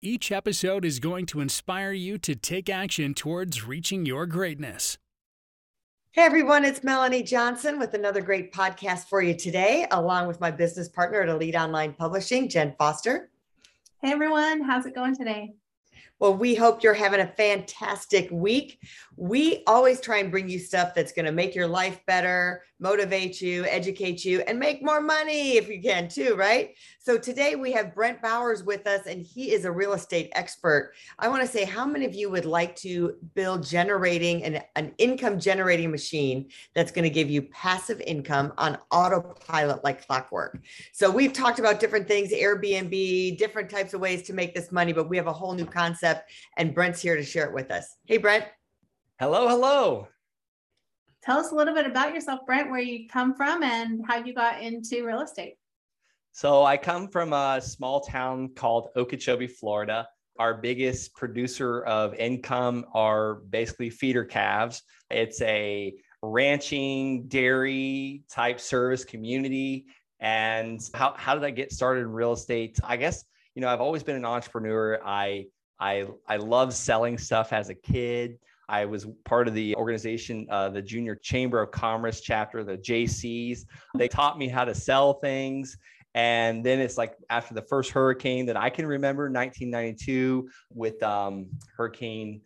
Each episode is going to inspire you to take action towards reaching your greatness. Hey everyone, it's Melanie Johnson with another great podcast for you today, along with my business partner at Elite Online Publishing, Jen Foster. Hey everyone, how's it going today? Well, we hope you're having a fantastic week. We always try and bring you stuff that's going to make your life better, motivate you, educate you, and make more money if you can too, right? So today we have Brent Bowers with us, and he is a real estate expert. I want to say, how many of you would like to build generating an, an income generating machine that's going to give you passive income on autopilot like clockwork? So we've talked about different things, Airbnb, different types of ways to make this money, but we have a whole new concept, and Brent's here to share it with us. Hey, Brent. Hello, hello. Tell us a little bit about yourself, Brent, where you come from and how you got into real estate. So, I come from a small town called Okeechobee, Florida. Our biggest producer of income are basically feeder calves. It's a ranching, dairy type service community. And how, how did I get started in real estate? I guess, you know, I've always been an entrepreneur. I I I love selling stuff as a kid. I was part of the organization, uh, the Junior Chamber of Commerce chapter, the Jaycees. They taught me how to sell things. And then it's like after the first hurricane that I can remember, 1992, with um, Hurricane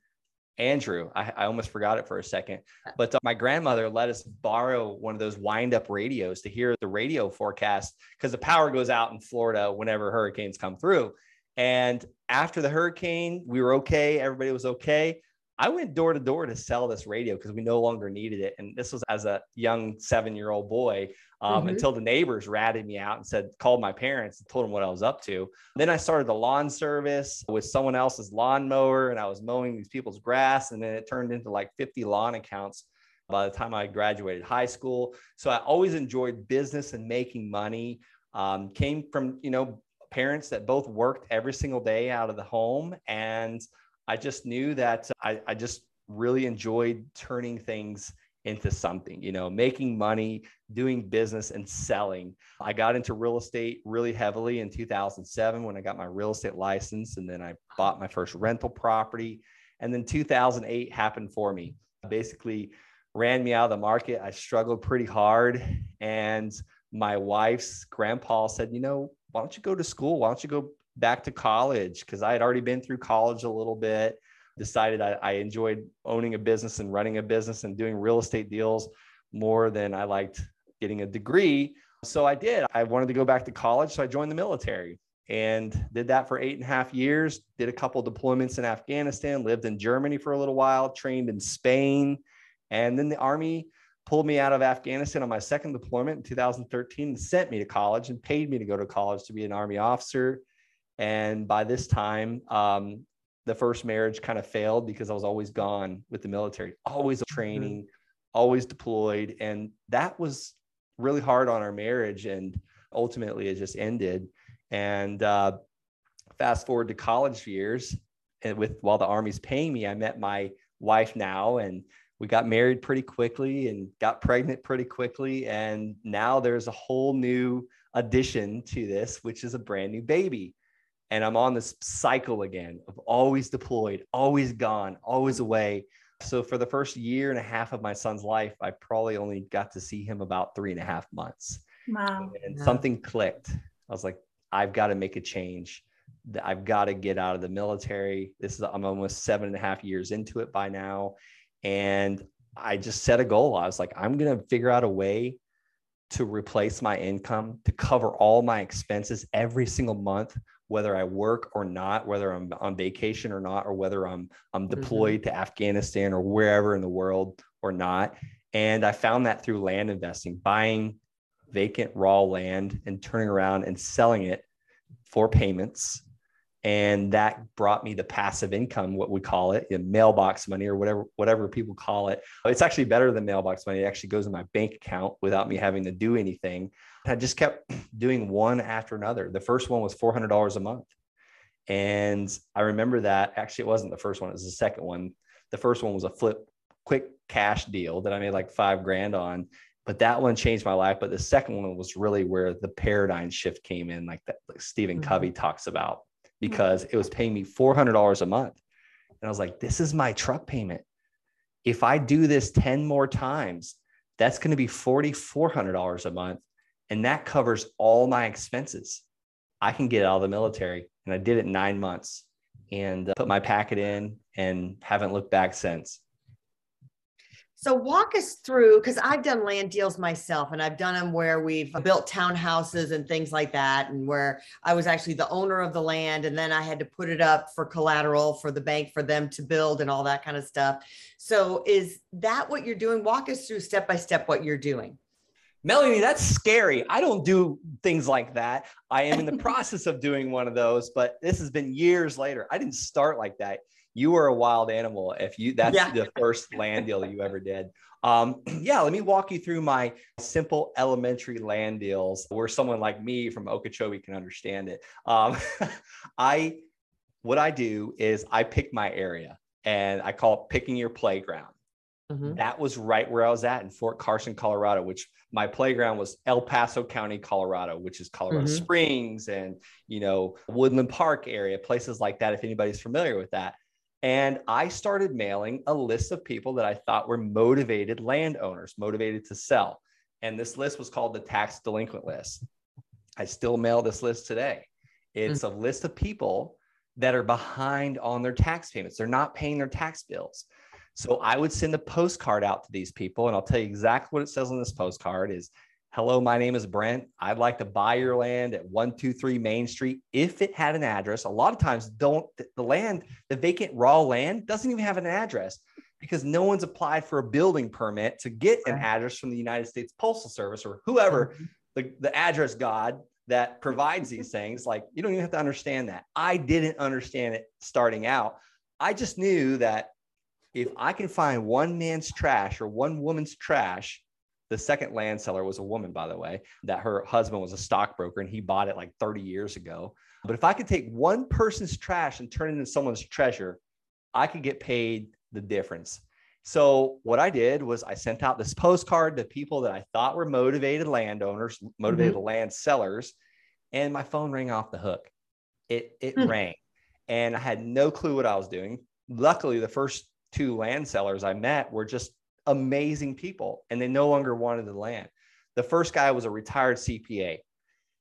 Andrew. I, I, almost forgot it for a second. But uh, my grandmother let us borrow one of those wind up radios to hear the radio forecast because the power goes out in Florida whenever hurricanes come through. And after the hurricane, we were okay. Everybody was okay. I went door to door to sell this radio because we no longer needed it. And this was as a young seven year old boy um, mm-hmm. until the neighbors ratted me out and said, called my parents and told them what I was up to. Then I started the lawn service with someone else's lawnmower and I was mowing these people's grass. And then it turned into like 50 lawn accounts by the time I graduated high school. So I always enjoyed business and making money. Um, came from, you know, parents that both worked every single day out of the home. And I just knew that I, I just really enjoyed turning things into something, you know, making money, doing business and selling. I got into real estate really heavily in 2007 when I got my real estate license. And then I bought my first rental property. And then 2008 happened for me. Basically, ran me out of the market. I struggled pretty hard. And my wife's grandpa said, you know, why don't you go to school? Why don't you go back to college because I had already been through college a little bit. Decided I, I, enjoyed owning a business and running a business and doing real estate deals more than I liked getting a degree. So I did. I wanted to go back to college. So I joined the military and did that for eight and a half years. Did a couple deployments in Afghanistan, lived in Germany for a little while, trained in Spain. And then the Army pulled me out of Afghanistan on my second deployment in 2013 and sent me to college and paid me to go to college to be an Army officer. And by this time, um, the first marriage kind of failed because I was always gone with the military, always mm-hmm. training, always deployed. And that was really hard on our marriage. And ultimately, it just ended. And uh, fast forward to college years, and with while the Army's paying me, I met my wife now. And we got married pretty quickly and got pregnant pretty quickly. And now there's a whole new addition to this, which is a brand new baby and I'm on this cycle again of always deployed, always gone, always away. So for the first year and a half of my son's life, I probably only got to see him about three and a half months. Wow. And something clicked. I was like, I've got to make a change. I've got to get out of the military. This is I'm almost seven and a half years into it by now. And I just set a goal. I was like, I'm gonna figure out a way to replace my income to cover all my expenses every single month whether I work or not, whether I'm on vacation or not, or whether I'm I'm mm-hmm. deployed mm-hmm. to Afghanistan or wherever in the world or not. And I found that through land investing, buying vacant raw land and turning around and selling it for payments and that brought me the passive income what we call it in mailbox money or whatever whatever people call it. It's actually better than mailbox money. It actually goes in my bank account without me having to do anything. I just kept doing one after another. The first one was $400 a month. And i remember that. Actually it wasn't the first one it was the second one. The first one was a flip quick cash deal that i made like five grand on but that one changed my life. But the second one was really where the paradigm shift came in like that like stephen Mhm. covey talks about because it was paying me $400 a month. And I was like, this is my truck payment. If I do this 10 more times, that's going to be $4,400 a month. And that covers all my expenses. I can get out of the military. And I did it nine months and uh, put my packet in and haven't looked back since. So walk us through because I've done land deals myself and I've done them where we've built townhouses and things like that and where I was actually the owner of the land and then I had to put it up for collateral for the bank for them to build and all that kind of stuff. So is that what you're doing? Walk us through step by step what you're doing. Melanie, that's scary. I don't do things like that. I am in the process of doing one of those, but this has been years later. I didn't start like that. You were a wild animal if you that's Yeah. the first land deal you ever did. Um, yeah, let me walk you through my simple elementary land deals where someone like me from Okeechobee can understand it. Um, I what I do is I pick my area and I call it picking your playground. Mhm. That was right where I was at in Fort Carson, Colorado, which my playground was El Paso County, Colorado, which is Colorado Mhm. Springs and, you know, Woodland Park area, places like that, if anybody's familiar with that. And I started mailing a list of people that I thought were motivated landowners, motivated to sell. And this list was called the tax delinquent list. I still mail this list today. It's mm. a list of people that are behind on their tax payments. They're not paying their tax bills. So I would send a postcard out to these people, and I'll tell you exactly what it says on this postcard is Hello, my name is Brent. I'd like to buy your land at 123 Main Street if it had an address. A lot of times, don't the land, the vacant raw land doesn't even have an address because no one's applied for a building permit to get an address from the United States Postal Service or whoever mm-hmm. the, the address god that provides these things. Like you don't even have to understand that. I didn't understand it starting out. I just knew that if i can find one man's trash or one woman's trash the second land seller was a woman by the way that her husband was a stockbroker and he bought it like 30 years ago but if i could take one person's trash and turn it into someone's treasure i could get paid the difference so what I did was I sent out this postcard to people that I thought were motivated landowners, motivated land sellers, and my phone rang off the hook. It it Hmm. rang, and I had no clue what I was doing. Luckily, the first two land sellers I met were just amazing people, and they no longer wanted the land. The first guy was a retired CPA.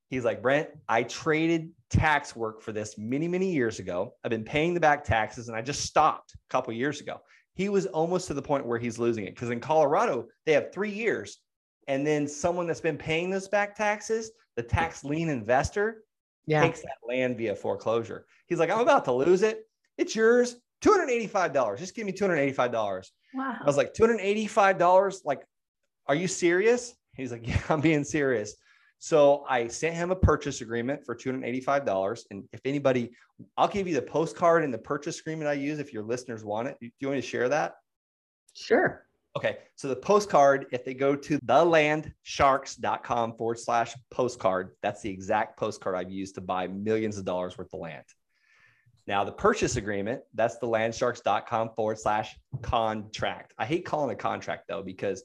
He's like, Brent, I traded tax work for this many, many years ago. I've been paying the back taxes, and I just stopped a couple years ago he was almost to the point where he's losing it because in Colorado they have three years, and then someone that's been paying those back taxes, the tax lien investor, Yeah. takes that land via foreclosure. He's like, I'm about to lose it. It's yours. Two hundred eighty-five dollars. Just give me two hundred eighty-five dollars. Wow. I was like, two hundred eighty-five dollars. Like, are you serious? He's like, yeah, I'm being serious. So I sent him a purchase agreement for $285. And if anybody, I'll give you the postcard and the purchase agreement I use if your listeners want it. Do you want me to share that? Sure. Okay. So the postcard, if they go to thelandsharks.com forward slash postcard, that's the exact postcard I've used to buy millions of dollars worth of land. Now, the purchase agreement, that's the landsharks.com forward slash contract. I hate calling a contract though, because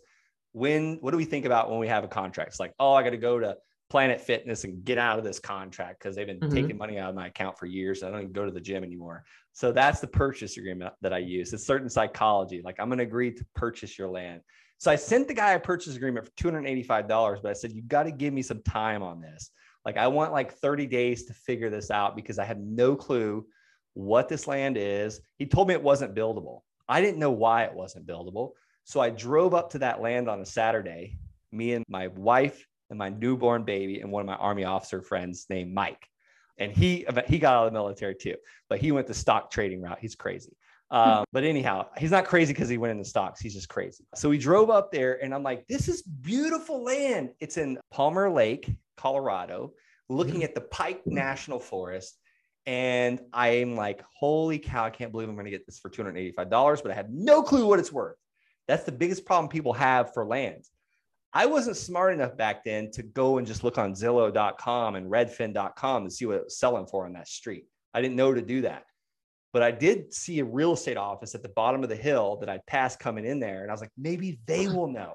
when, what do we think about when we have a contract? It's like, oh, I got to go to Planet Fitness and get out of this contract because they've been Mhm. taking money out of my account for years. I don't even go to the gym anymore. So that's the purchase agreement that I use. It's certain psychology. Like I'm going to agree to purchase your land. So I sent the guy a purchase agreement for $285, but I said, you got to give me some time on this. Like I want like 30 days to figure this out because I have no clue what this land is. He told me it wasn't buildable. I didn't know why it wasn't buildable. So I drove up to that land on a Saturday, me and my wife and my newborn baby and one of my army officer friends named Mike. And he he got out of the military too, but he went the stock trading route. He's crazy. Um, but anyhow, he's not crazy because he went into stocks. He's just crazy. So we drove up there, and I'm like, "This is beautiful land. It's in Palmer Lake, Colorado, looking at the Pike National Forest." And I'm like, holy cow, I can't believe I'm going to get this for $285, but I have no clue what it's worth. That's the biggest problem people have for land. I wasn't smart enough back then to go and just look on Zillow.com and Redfin.com to see what it was selling for on that street. I didn't know to do that. But I did see a real estate office at the bottom of the hill that I'd passed coming in there. And I was like, maybe they will know.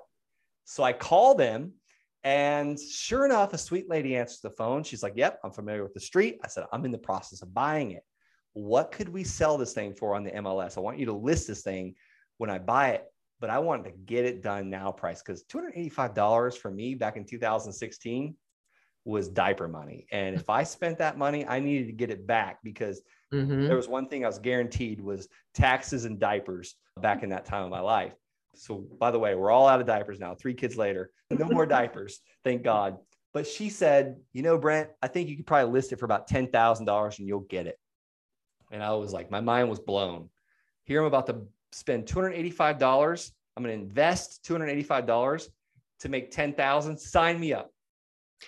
So I call them. And sure enough, a sweet lady answers the phone. She's like, Yep, I'm familiar with the street. I said, I'm in the process of buying it. What could we sell this thing for on the MLS? I want you to list this thing when I buy it, but I wanted to get it done now price because $285 for me back in 2016 was diaper money. And if I spent that money, I needed to get it back because mm-hmm. there was one thing I was guaranteed was taxes and diapers back in that time of my life. So by the way, we're all out of diapers now, three kids later, no more diapers, thank God. But she said, you know, Brent, I think you could probably list it for about $10,000 and you'll get it. And I was like, my mind was blown. Here I'm about to spend $285. I'm going to invest $285 to make 10,000. Sign me up.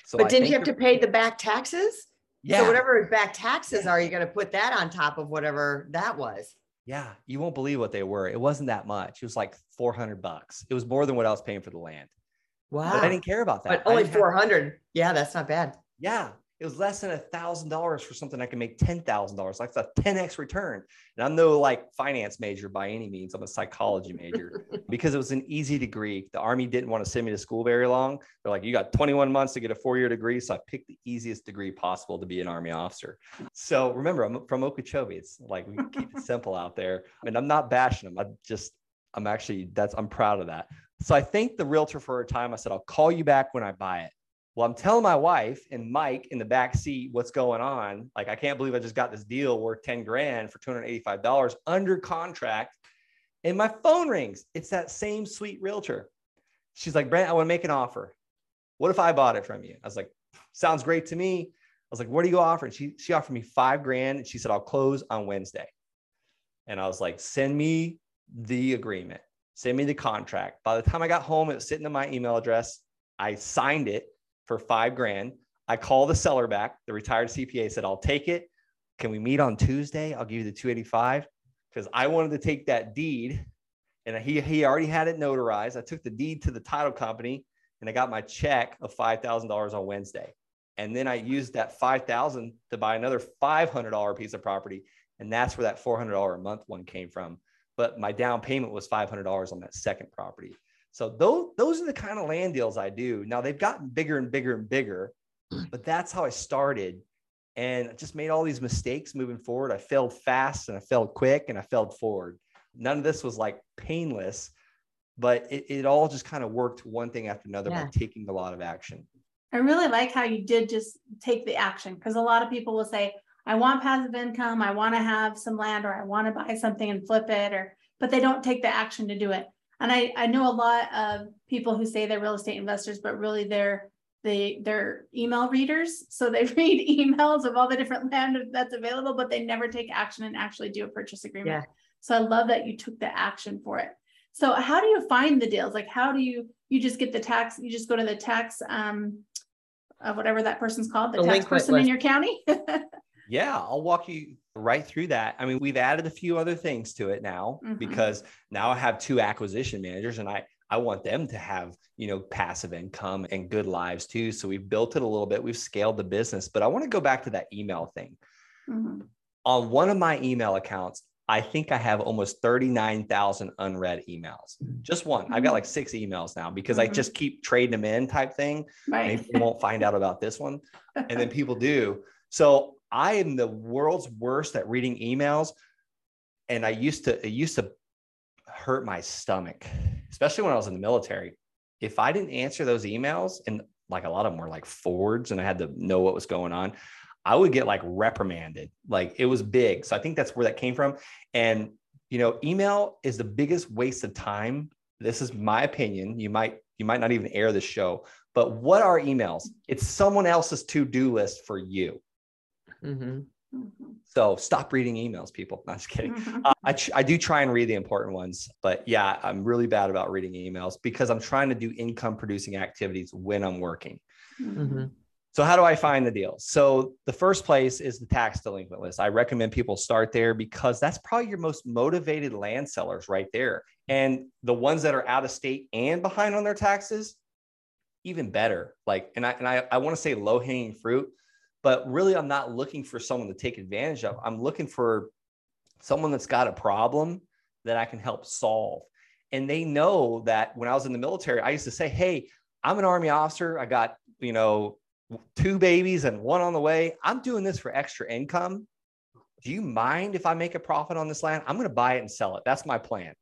So but I didn't you have to pay the back taxes? Yeah. So whatever back taxes are, you're going to put that on top of whatever that was. Yeah, you won't believe what they were. It wasn't that much. It was like 400 bucks. It was more than what I was paying for the land. Wow. But I didn't care about that. But only 400. Have... Yeah, that's not bad. Yeah it was less than a thousand dollars for something I can make ten thousand dollars. Like a 10x return. And I'm no like finance major by any means. I'm a psychology major because it was an easy degree. The army didn't want to send me to school very long. They're like, you got 21 months to get a four-year degree. So I picked the easiest degree possible to be an army officer. So remember, I'm from Okeechobee. It's like we keep it simple out there. I mean, I'm not bashing them. I just I'm actually that's I'm proud of that. So I thanked the realtor for her time. I said, I'll call you back when I buy it. Well, I'm telling my wife and Mike in the back seat what's going on. Like, I can't believe I just got this deal worth 10 grand for $285 under contract. And my phone rings. It's that same sweet realtor. She's like, Brent, I want to make an offer. What if I bought it from you? I was like, sounds great to me. I was like, what do you offer? And she, she offered me five grand and she said, I'll close on Wednesday. And I was like, send me the agreement, send me the contract. By the time I got home, it was sitting in my email address. I signed it for five grand. I call the seller back. The retired CPA said, I'll take it. Can we meet on Tuesday? I'll give you the 285 because I wanted to take that deed and he, he already had it notarized. I took the deed to the title company and I got my check of $5,000 on Wednesday. And then I used that 5,000 to buy another $500 piece of property. And that's where that $400 a month one came from. But my down payment was $500 on that second property. So those those are the kind of land deals I do. Now they've gotten bigger and bigger and bigger, hmm. but that's how I started. And I just made all these mistakes moving forward. I failed fast and I failed quick and I failed forward. None of this was like painless, but it, it all just kind of worked one thing after another yeah. by taking a lot of action. I really like how you did just take the action because a lot of people will say, I want passive income, I want to have some land, or I want to buy something and flip it, or but they don't take the action to do it. And I, I know a lot of people who say they're real estate investors, but really they're they they're email readers. So they read emails of all the different land that's available, but they never take action and actually do a purchase agreement. Yeah. So I love that you took the action for it. So how do you find the deals? Like how do you you just get the tax, you just go to the tax um uh, whatever that person's called, the, the tax person list. in your county? yeah, I'll walk you right through that. I mean, we've added a few other things to it now mm-hmm. because now I have two acquisition managers and I I want them to have, you know, passive income and good lives too. So we've built it a little bit. We've scaled the business, but I want to go back to that email thing. Mm-hmm. On one of my email accounts, I think I have almost 39,000 unread emails. Just one. I've got mm-hmm. like six emails now because mm-hmm. I just keep trading them in type thing. Right. Maybe you won't find out about this one. And then people do. So I am the world's worst at reading emails. And I used to, it used to hurt my stomach, especially when I was in the military. If I didn't answer those emails, and like a lot of them were like forwards, and I had to know what was going on, I would get like reprimanded. Like it was big. So I think that's where that came from. And, you know, email is the biggest waste of time. This is my opinion. You might, you might not even air the show, but what are emails? It's someone else's to do list for you. Mm-hmm. mm-hmm. So stop reading emails, people. Not just kidding. Mm-hmm. Uh, I, I do try and read the important ones, but yeah, I'm really bad about reading emails because I'm trying to do income producing activities when I'm working. Mm-hmm. So how do I find the deals? So the first place is the tax delinquent list. I recommend people start there because that's probably your most motivated land sellers right there. And the ones that are out of state and behind on their taxes, even better. Like, and I and I, I want to say low hanging fruit, but really I'm not looking for someone to take advantage of. I'm looking for someone that's got a problem that I can help solve. And they know that when I was in the military, I used to say, Hey, I'm an army officer. I got, you know, two babies and one on the way. I'm doing this for extra income. Do you mind if I make a profit on this land? I'm going to buy it and sell it. That's my plan.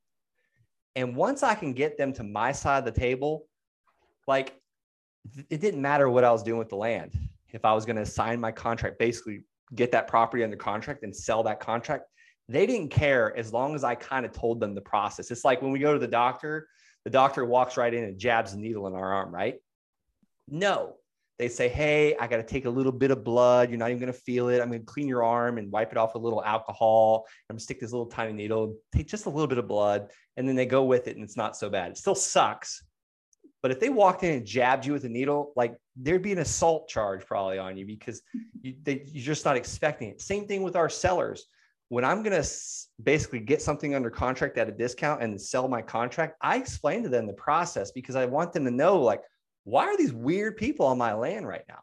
And once I can get them to my side of the table, like it didn't matter what I was doing with the land. If I was going to sign my contract, basically get that property under contract and sell that contract, they didn't care as long as I kind of told them the process. It's like when we go to the doctor, the doctor walks right in and jabs the needle in our arm, right? No, they say, Hey, I got to take a little bit of blood. You're not even going to feel it. I'm going to clean your arm and wipe it off with a little alcohol. I'm going to stick this little tiny needle, take just a little bit of blood. And then they go with it and it's not so bad. It still sucks. But if they walked in and jabbed you with a needle, like there'd be an assault charge probably on you because you, they, you're just not expecting it. Same thing with our sellers. When I'm going to basically get something under contract at a discount and sell my contract, I explain to them the process because I want them to know, like, why are these weird people on my land right now?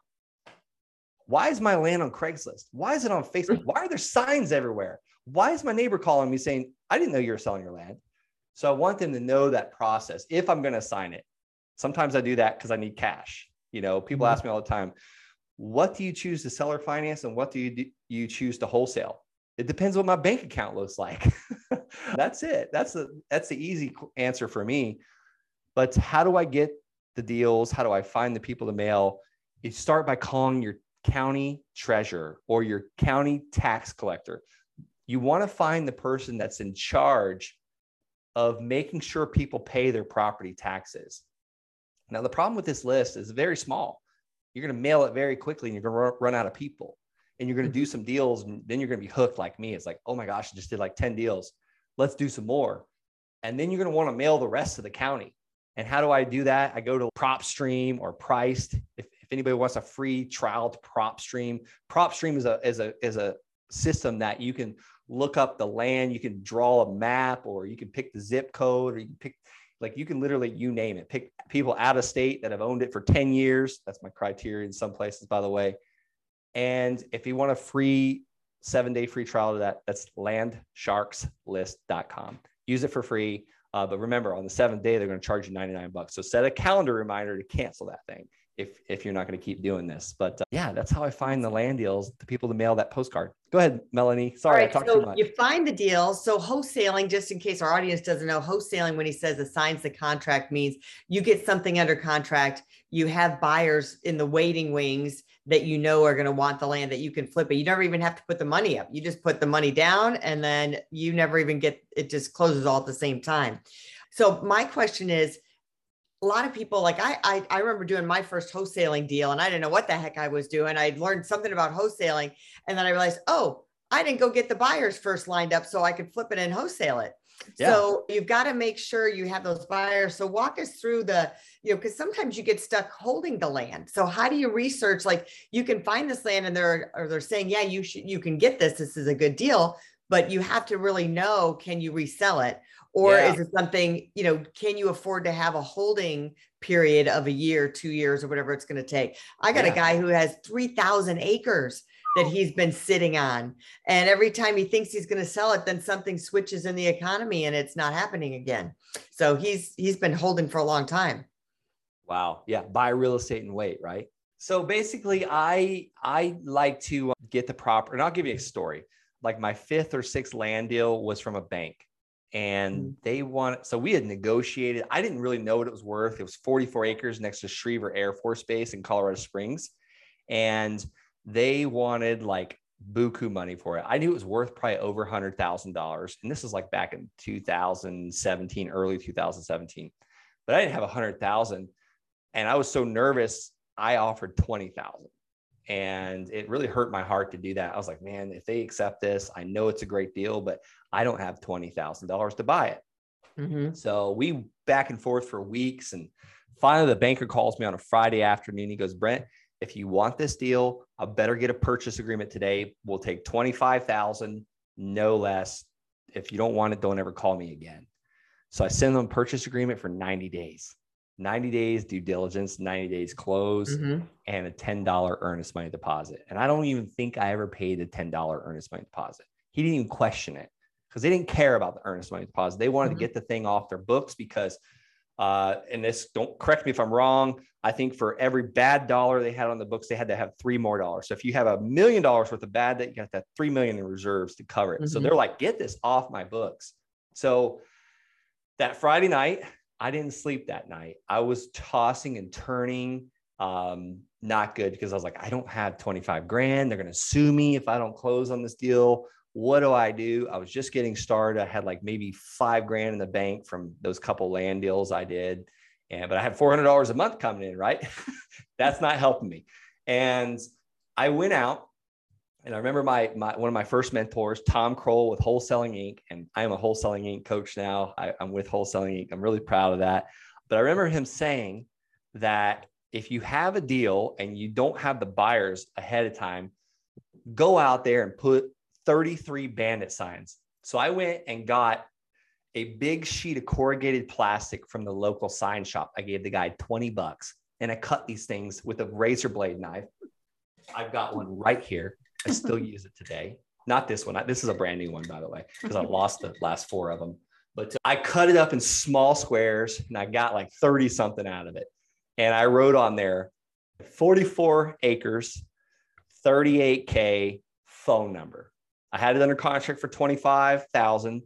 Why is my land on Craigslist? Why is it on Facebook? Why are there signs everywhere? Why is my neighbor calling me saying, I didn't know you were selling your land? So I want them to know that process if I'm going to sign it. Sometimes I do that because I need cash. You know, people mm-hmm. ask me all the time, what do you choose to seller finance and what do you, do you choose to wholesale? It depends what my bank account looks like. that's it. That's the that's the easy answer for me. But how do I get the deals? How do I find the people to mail? You start by calling your county treasurer or your county tax collector. You want to find the person that's in charge of making sure people pay their property taxes. Now, the problem with this list is very small. You're going to mail it very quickly and you're going to run out of people and you're going to do mm-hmm. some deals and then you're going to be hooked like me. It's like, oh my gosh, I just did like 10 deals. Let's do some more. And then you're going to want to mail the rest of the county. And how do I do that? I go to PropStream or Priced. If, if anybody wants a free trial to PropStream, PropStream is a is a is a system that you can look up the land, you can draw a map, or you can pick the zip code, or you can pick like you can literally you name it. Pick people out of state that have owned it for 10 years. That's my criteria in some places, by the way. And if you want a free seven day free trial to that, that's landsharkslist.com. Use it for free. Uh, but remember, on the seventh day, they're going to charge you 99 bucks. So set a calendar reminder to cancel that thing if if you're not going to keep doing this. But uh, yeah, that's how I find the land deals, the people to mail that postcard. Go ahead, Melanie. Sorry, right, I talked so too much. You find the deal. So wholesaling, just in case our audience doesn't know, wholesaling when he says assigns the contract means you get something under contract, you have buyers in the waiting wings that you know are going to want the land that you can flip it. You never even have to put the money up. You just put the money down and then you never even get it just closes all at the same time. So my question is a lot of people like I, I I remember doing my first wholesaling deal and I didn't know what the heck I was doing. I learned something about wholesaling and then I realized, oh, I didn't go get the buyers first lined up so I could flip it and wholesale it. Yeah. So you've got to make sure you have those buyers. So walk us through the, you know, because sometimes you get stuck holding the land. So how do you research? Like you can find this land and they're or they're saying, yeah, you should you can get this. This is a good deal, but you have to really know can you resell it or yeah. is it something you know can you afford to have a holding period of a year two years or whatever it's going to take? I got yeah. a guy who has 3000 acres that he's been sitting on and every time he thinks he's going to sell it then something switches in the economy and it's not happening again. So he's he's been holding for a long time. Wow. Yeah buy real estate and wait right? So basically i i like to um, get the proper and i'll give you a story. Like my fifth or sixth land deal was from a bank and mm-hmm. they want so we had negotiated i didn't really know what it was worth it was 44 acres next to schriever air force base in colorado springs and they wanted like buku money for it i knew it was worth probably over $100000 and this is like back in 2017 early 2017 but i didn't have a 100000 and i was so nervous i offered 20000 and it really hurt my heart to do that. I was like, man, if they accept this, I know it's a great deal, but I don't have $20,000 to buy it. Mm-hmm. So we back and forth for weeks. And finally, the banker calls me on a Friday afternoon. He goes, Brent, if you want this deal, I better get a purchase agreement today. We'll take 25,000, no less. If you don't want it, don't ever call me again. So I send them a purchase agreement for 90 days. 90 days due diligence, 90 days close, mm-hmm. and a $10 earnest money deposit. And I don't even think I ever paid the $10 earnest money deposit. He didn't even question it because they didn't care about the earnest money deposit. They wanted mm-hmm. to get the thing off their books because, uh, and this don't correct me if I'm wrong. I think for every bad dollar they had on the books, they had to have three more dollars. So if you have a million dollars worth of bad that you got that three million in reserves to cover it. Mm-hmm. So they're like, get this off my books. So that Friday night, I didn't sleep that night. I was tossing and turning. Um, not good because I was like, I don't have 25 grand. They're going to sue me if I don't close on this deal. What do I do? I was just getting started. I had like maybe five grand in the bank from those couple land deals I did. And, but I had $400 a month coming in, right? That's not helping me. And I went out and I remember my, my one of my first mentors, Tom Krol with Wholesaling Inc. And I am a Wholesaling Inc. coach now. I, I'm with Wholesaling Inc. I'm really proud of that. But I remember him saying that if you have a deal and you don't have the buyers ahead of time, go out there and put 33 bandit signs. So I went and got a big sheet of corrugated plastic from the local sign shop. I gave the guy 20 bucks and I cut these things with a razor blade knife. I've got one right here. I still use it today. Not this one. This is a brand new one, by the way, because I lost the last four of them. But uh, I cut it up in small squares and I got like 30 something out of it. And I wrote on there 44 acres, 38K phone number. I had it under contract for 25,000.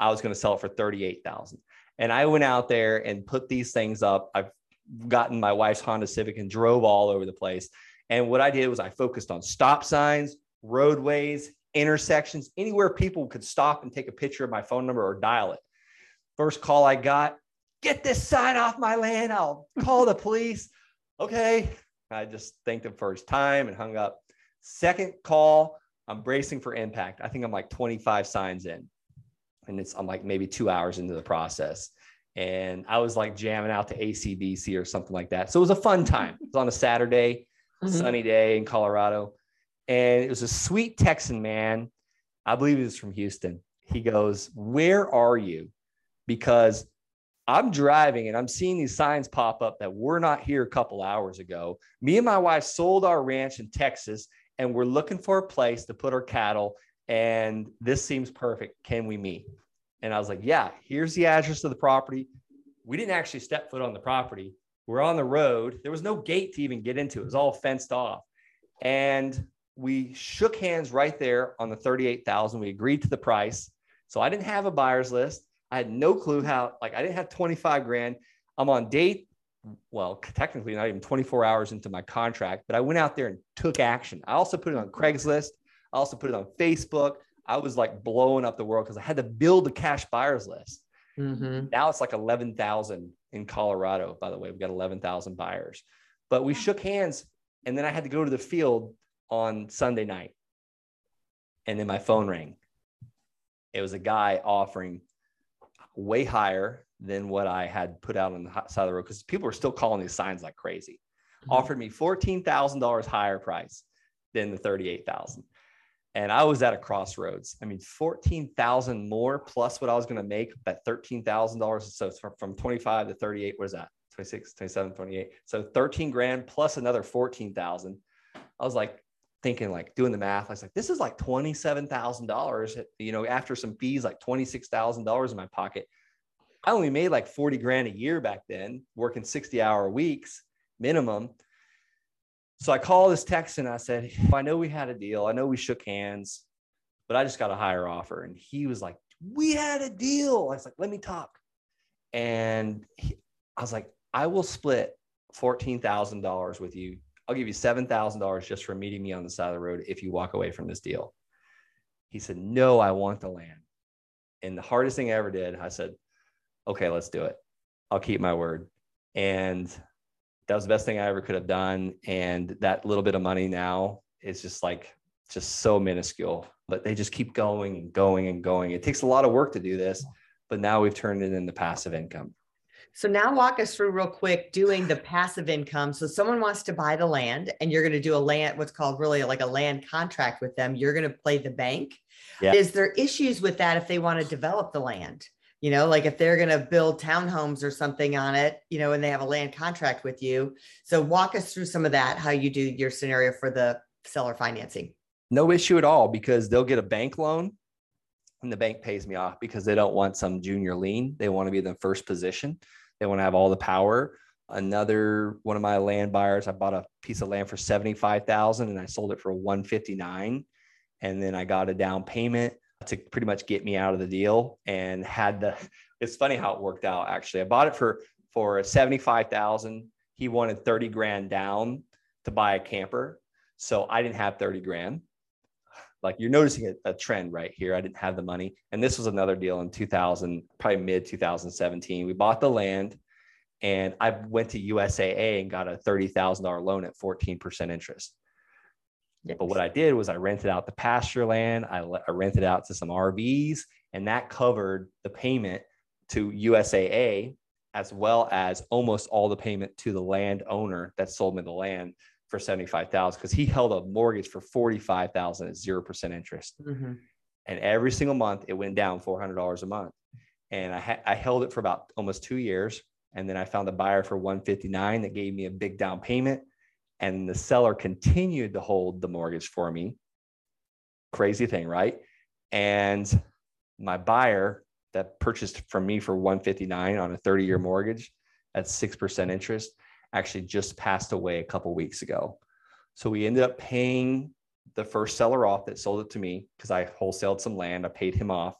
I was going to sell it for 38,000. And I went out there and put these things up. I've gotten my wife's Honda Civic and drove all over the place. And what I did was I focused on stop signs, roadways, intersections, anywhere people could stop and take a picture of my phone number or dial it. First call I got, get this sign off my land. I'll call the police. Okay. I just thanked him for his time and hung up. Second call, I'm bracing for impact. I think I'm like 25 signs in. And it's I'm like maybe two hours into the process. And I was like jamming out to AC/DC or something like that. So it was a fun time. It was on a Saturday mm-hmm. sunny day in Colorado. And it was a sweet Texan man. I believe he was from Houston. He goes, Where are you? Because I'm driving and I'm seeing these signs pop up that we're not here a couple hours ago. Me and my wife sold our ranch in Texas and we're looking for a place to put our cattle. And this seems perfect. Can we meet? And I was like, Yeah, here's the address of the property. We didn't actually step foot on the property. We're on the road. There was no gate to even get into. It was all fenced off. And we shook hands right there on the 38,000. We agreed to the price. So I didn't have a buyer's list. I had no clue how, like, I didn't have 25 grand. I'm on date. Well, technically not even 24 hours into my contract, but I went out there and took action. I also put it on Craigslist. I also put it on Facebook. I was like blowing up the world because I had to build a cash buyer's list. Mm-hmm. Now it's like 11,000 in Colorado, by the way. We've got 11,000 buyers. But we shook hands, and then I had to go to the field on Sunday night. And then my phone rang. It was a guy offering way higher than what I had put out on the side of the road because people were still calling these signs like crazy. Mm-hmm. Offered me $14,000 higher price than the 38,000 and I was at a crossroads. I mean, 14,000 more plus what I was going to make at $13,000. So from, 25 to 38, what is that? 26, 27, 28. So 13 grand plus another 14,000. I was like thinking, like doing the math. I was like, this is like $27,000, you know, after some fees, like $26,000 in my pocket. I only made like 40 grand a year back then, working 60 hour weeks minimum. So I called this Texan. I said, I know we had a deal. I know we shook hands, but I just got a higher offer. And he was like, We had a deal. I was like, Let me talk. And he, I was like, I will split $14,000 with you. I'll give you $7,000 just for meeting me on the side of the road if you walk away from this deal. He said, No, I want the land. And the hardest thing I ever did, I said, Okay, let's do it. I'll keep my word. And that was the best thing I ever could have done. And that little bit of money now is just like, just so minuscule, but they just keep going and going and going. It takes a lot of work to do this, but now we've turned it into passive income. So now walk us through real quick doing the passive income. So someone wants to buy the land and you're going to do a land, what's called really like a land contract with them. You're going to play the bank. Yeah. Is there issues with that if they want to develop the land? You know, like if they're going to build townhomes or something on it, you know, and they have a land contract with you. So walk us through some of that, how you do your scenario for the seller financing. No issue at all because they'll get a bank loan and the bank pays me off because they don't want some junior lien. They want to be in the first position. They want to have all the power. Another one of my land buyers, I bought a piece of land for 75,000 and I sold it for 159. And then I got a down payment to pretty much get me out of the deal and had the, it's funny how it worked out. Actually, I bought it for, for 75,000. He wanted 30 grand down to buy a camper. So I didn't have 30 grand. Like you're noticing a, a trend right here. I didn't have the money. And this was another deal in 2000, probably mid 2017. We bought the land and I went to USAA and got a $30,000 loan at 14% interest. But what I did was I rented out the pasture land, I, I rented out to some RVs, and that covered the payment to USAA as well as almost all the payment to the landowner that sold me the land for 75,000 because he held a mortgage for 45,000 at 0% interest. Mhm. And every single month it went down $400 a month. And I, ha- I held it for about almost two years. And then I found a buyer for 159 that gave me a big down payment. And the seller continued to hold the mortgage for me. Crazy thing, right? And my buyer that purchased from me for 159 on a 30 year mortgage at 6% interest actually just passed away a couple weeks ago. So we ended up paying the first seller off that sold it to me because I wholesaled some land. I paid him off.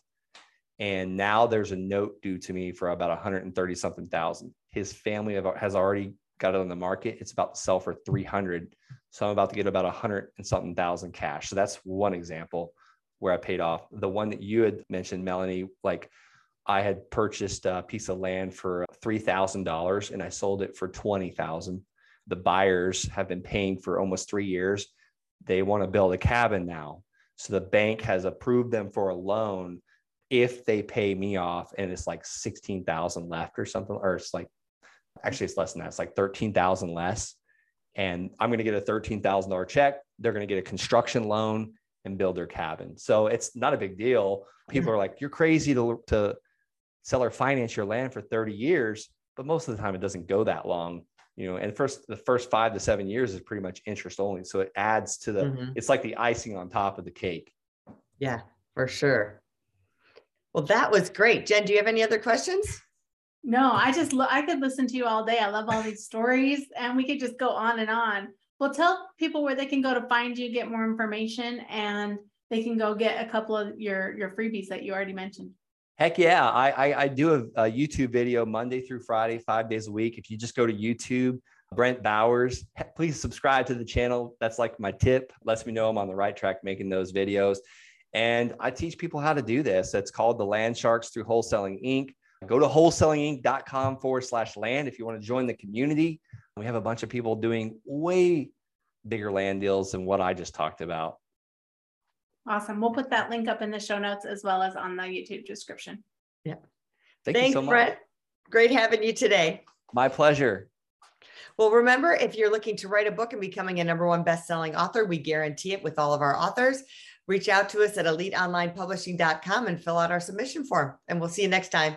And now there's a note due to me for about 130 something thousand. His family has already got it on the market. It's about to sell for 300. So I'm about to get about 100 and something thousand cash. So that's one example where I paid off. The one that you had mentioned, Melanie, like I had purchased a piece of land for $3,000 and I sold it for 20,000. The buyers have been paying for almost three years. They want to build a cabin now. So the bank has approved them for a loan if they pay me off and it's like 16,000 left or something, or it's like, actually it's less than that. It's like 13,000 less. And I'm going to get a $13,000 check. They're going to get a construction loan and build their cabin. So it's not a big deal. People are like, you're crazy to, to sell or finance your land for 30 years, but most of the time it doesn't go that long. You know, and first the first five to seven years is pretty much interest only. So it adds to the, Mhm. it's like the icing on top of the cake. Yeah, for sure. Well, that was great. Jen, do you have any other questions? No, I just, lo- I could listen to you all day. I love all these stories and we could just go on and on. Well, tell people where they can go to find you, get more information, and they can go get a couple of your, your freebies that you already mentioned. Heck yeah. I, I, I do a, a YouTube video Monday through Friday, five days a week. If you just go to YouTube, Brent Bowers, please subscribe to the channel. That's like my tip. Lets me know I'm on the right track making those videos. And I teach people how to do this. It's called the Land Sharks through Wholesaling Inc. Go to wholesalinginc.com forward slash land if you want to join the community. We have a bunch of people doing way bigger land deals than what I just talked about. Awesome. We'll put that link up in the show notes as well as on the YouTube description. Yeah. Thank Thanks, you so much. Brett. Great having you today. My pleasure. Well, remember, if you're looking to write a book and becoming a number one best-selling author, we guarantee it with all of our authors. Reach out to us at eliteonlinepublishing.com and fill out our submission form. And we'll see you next time.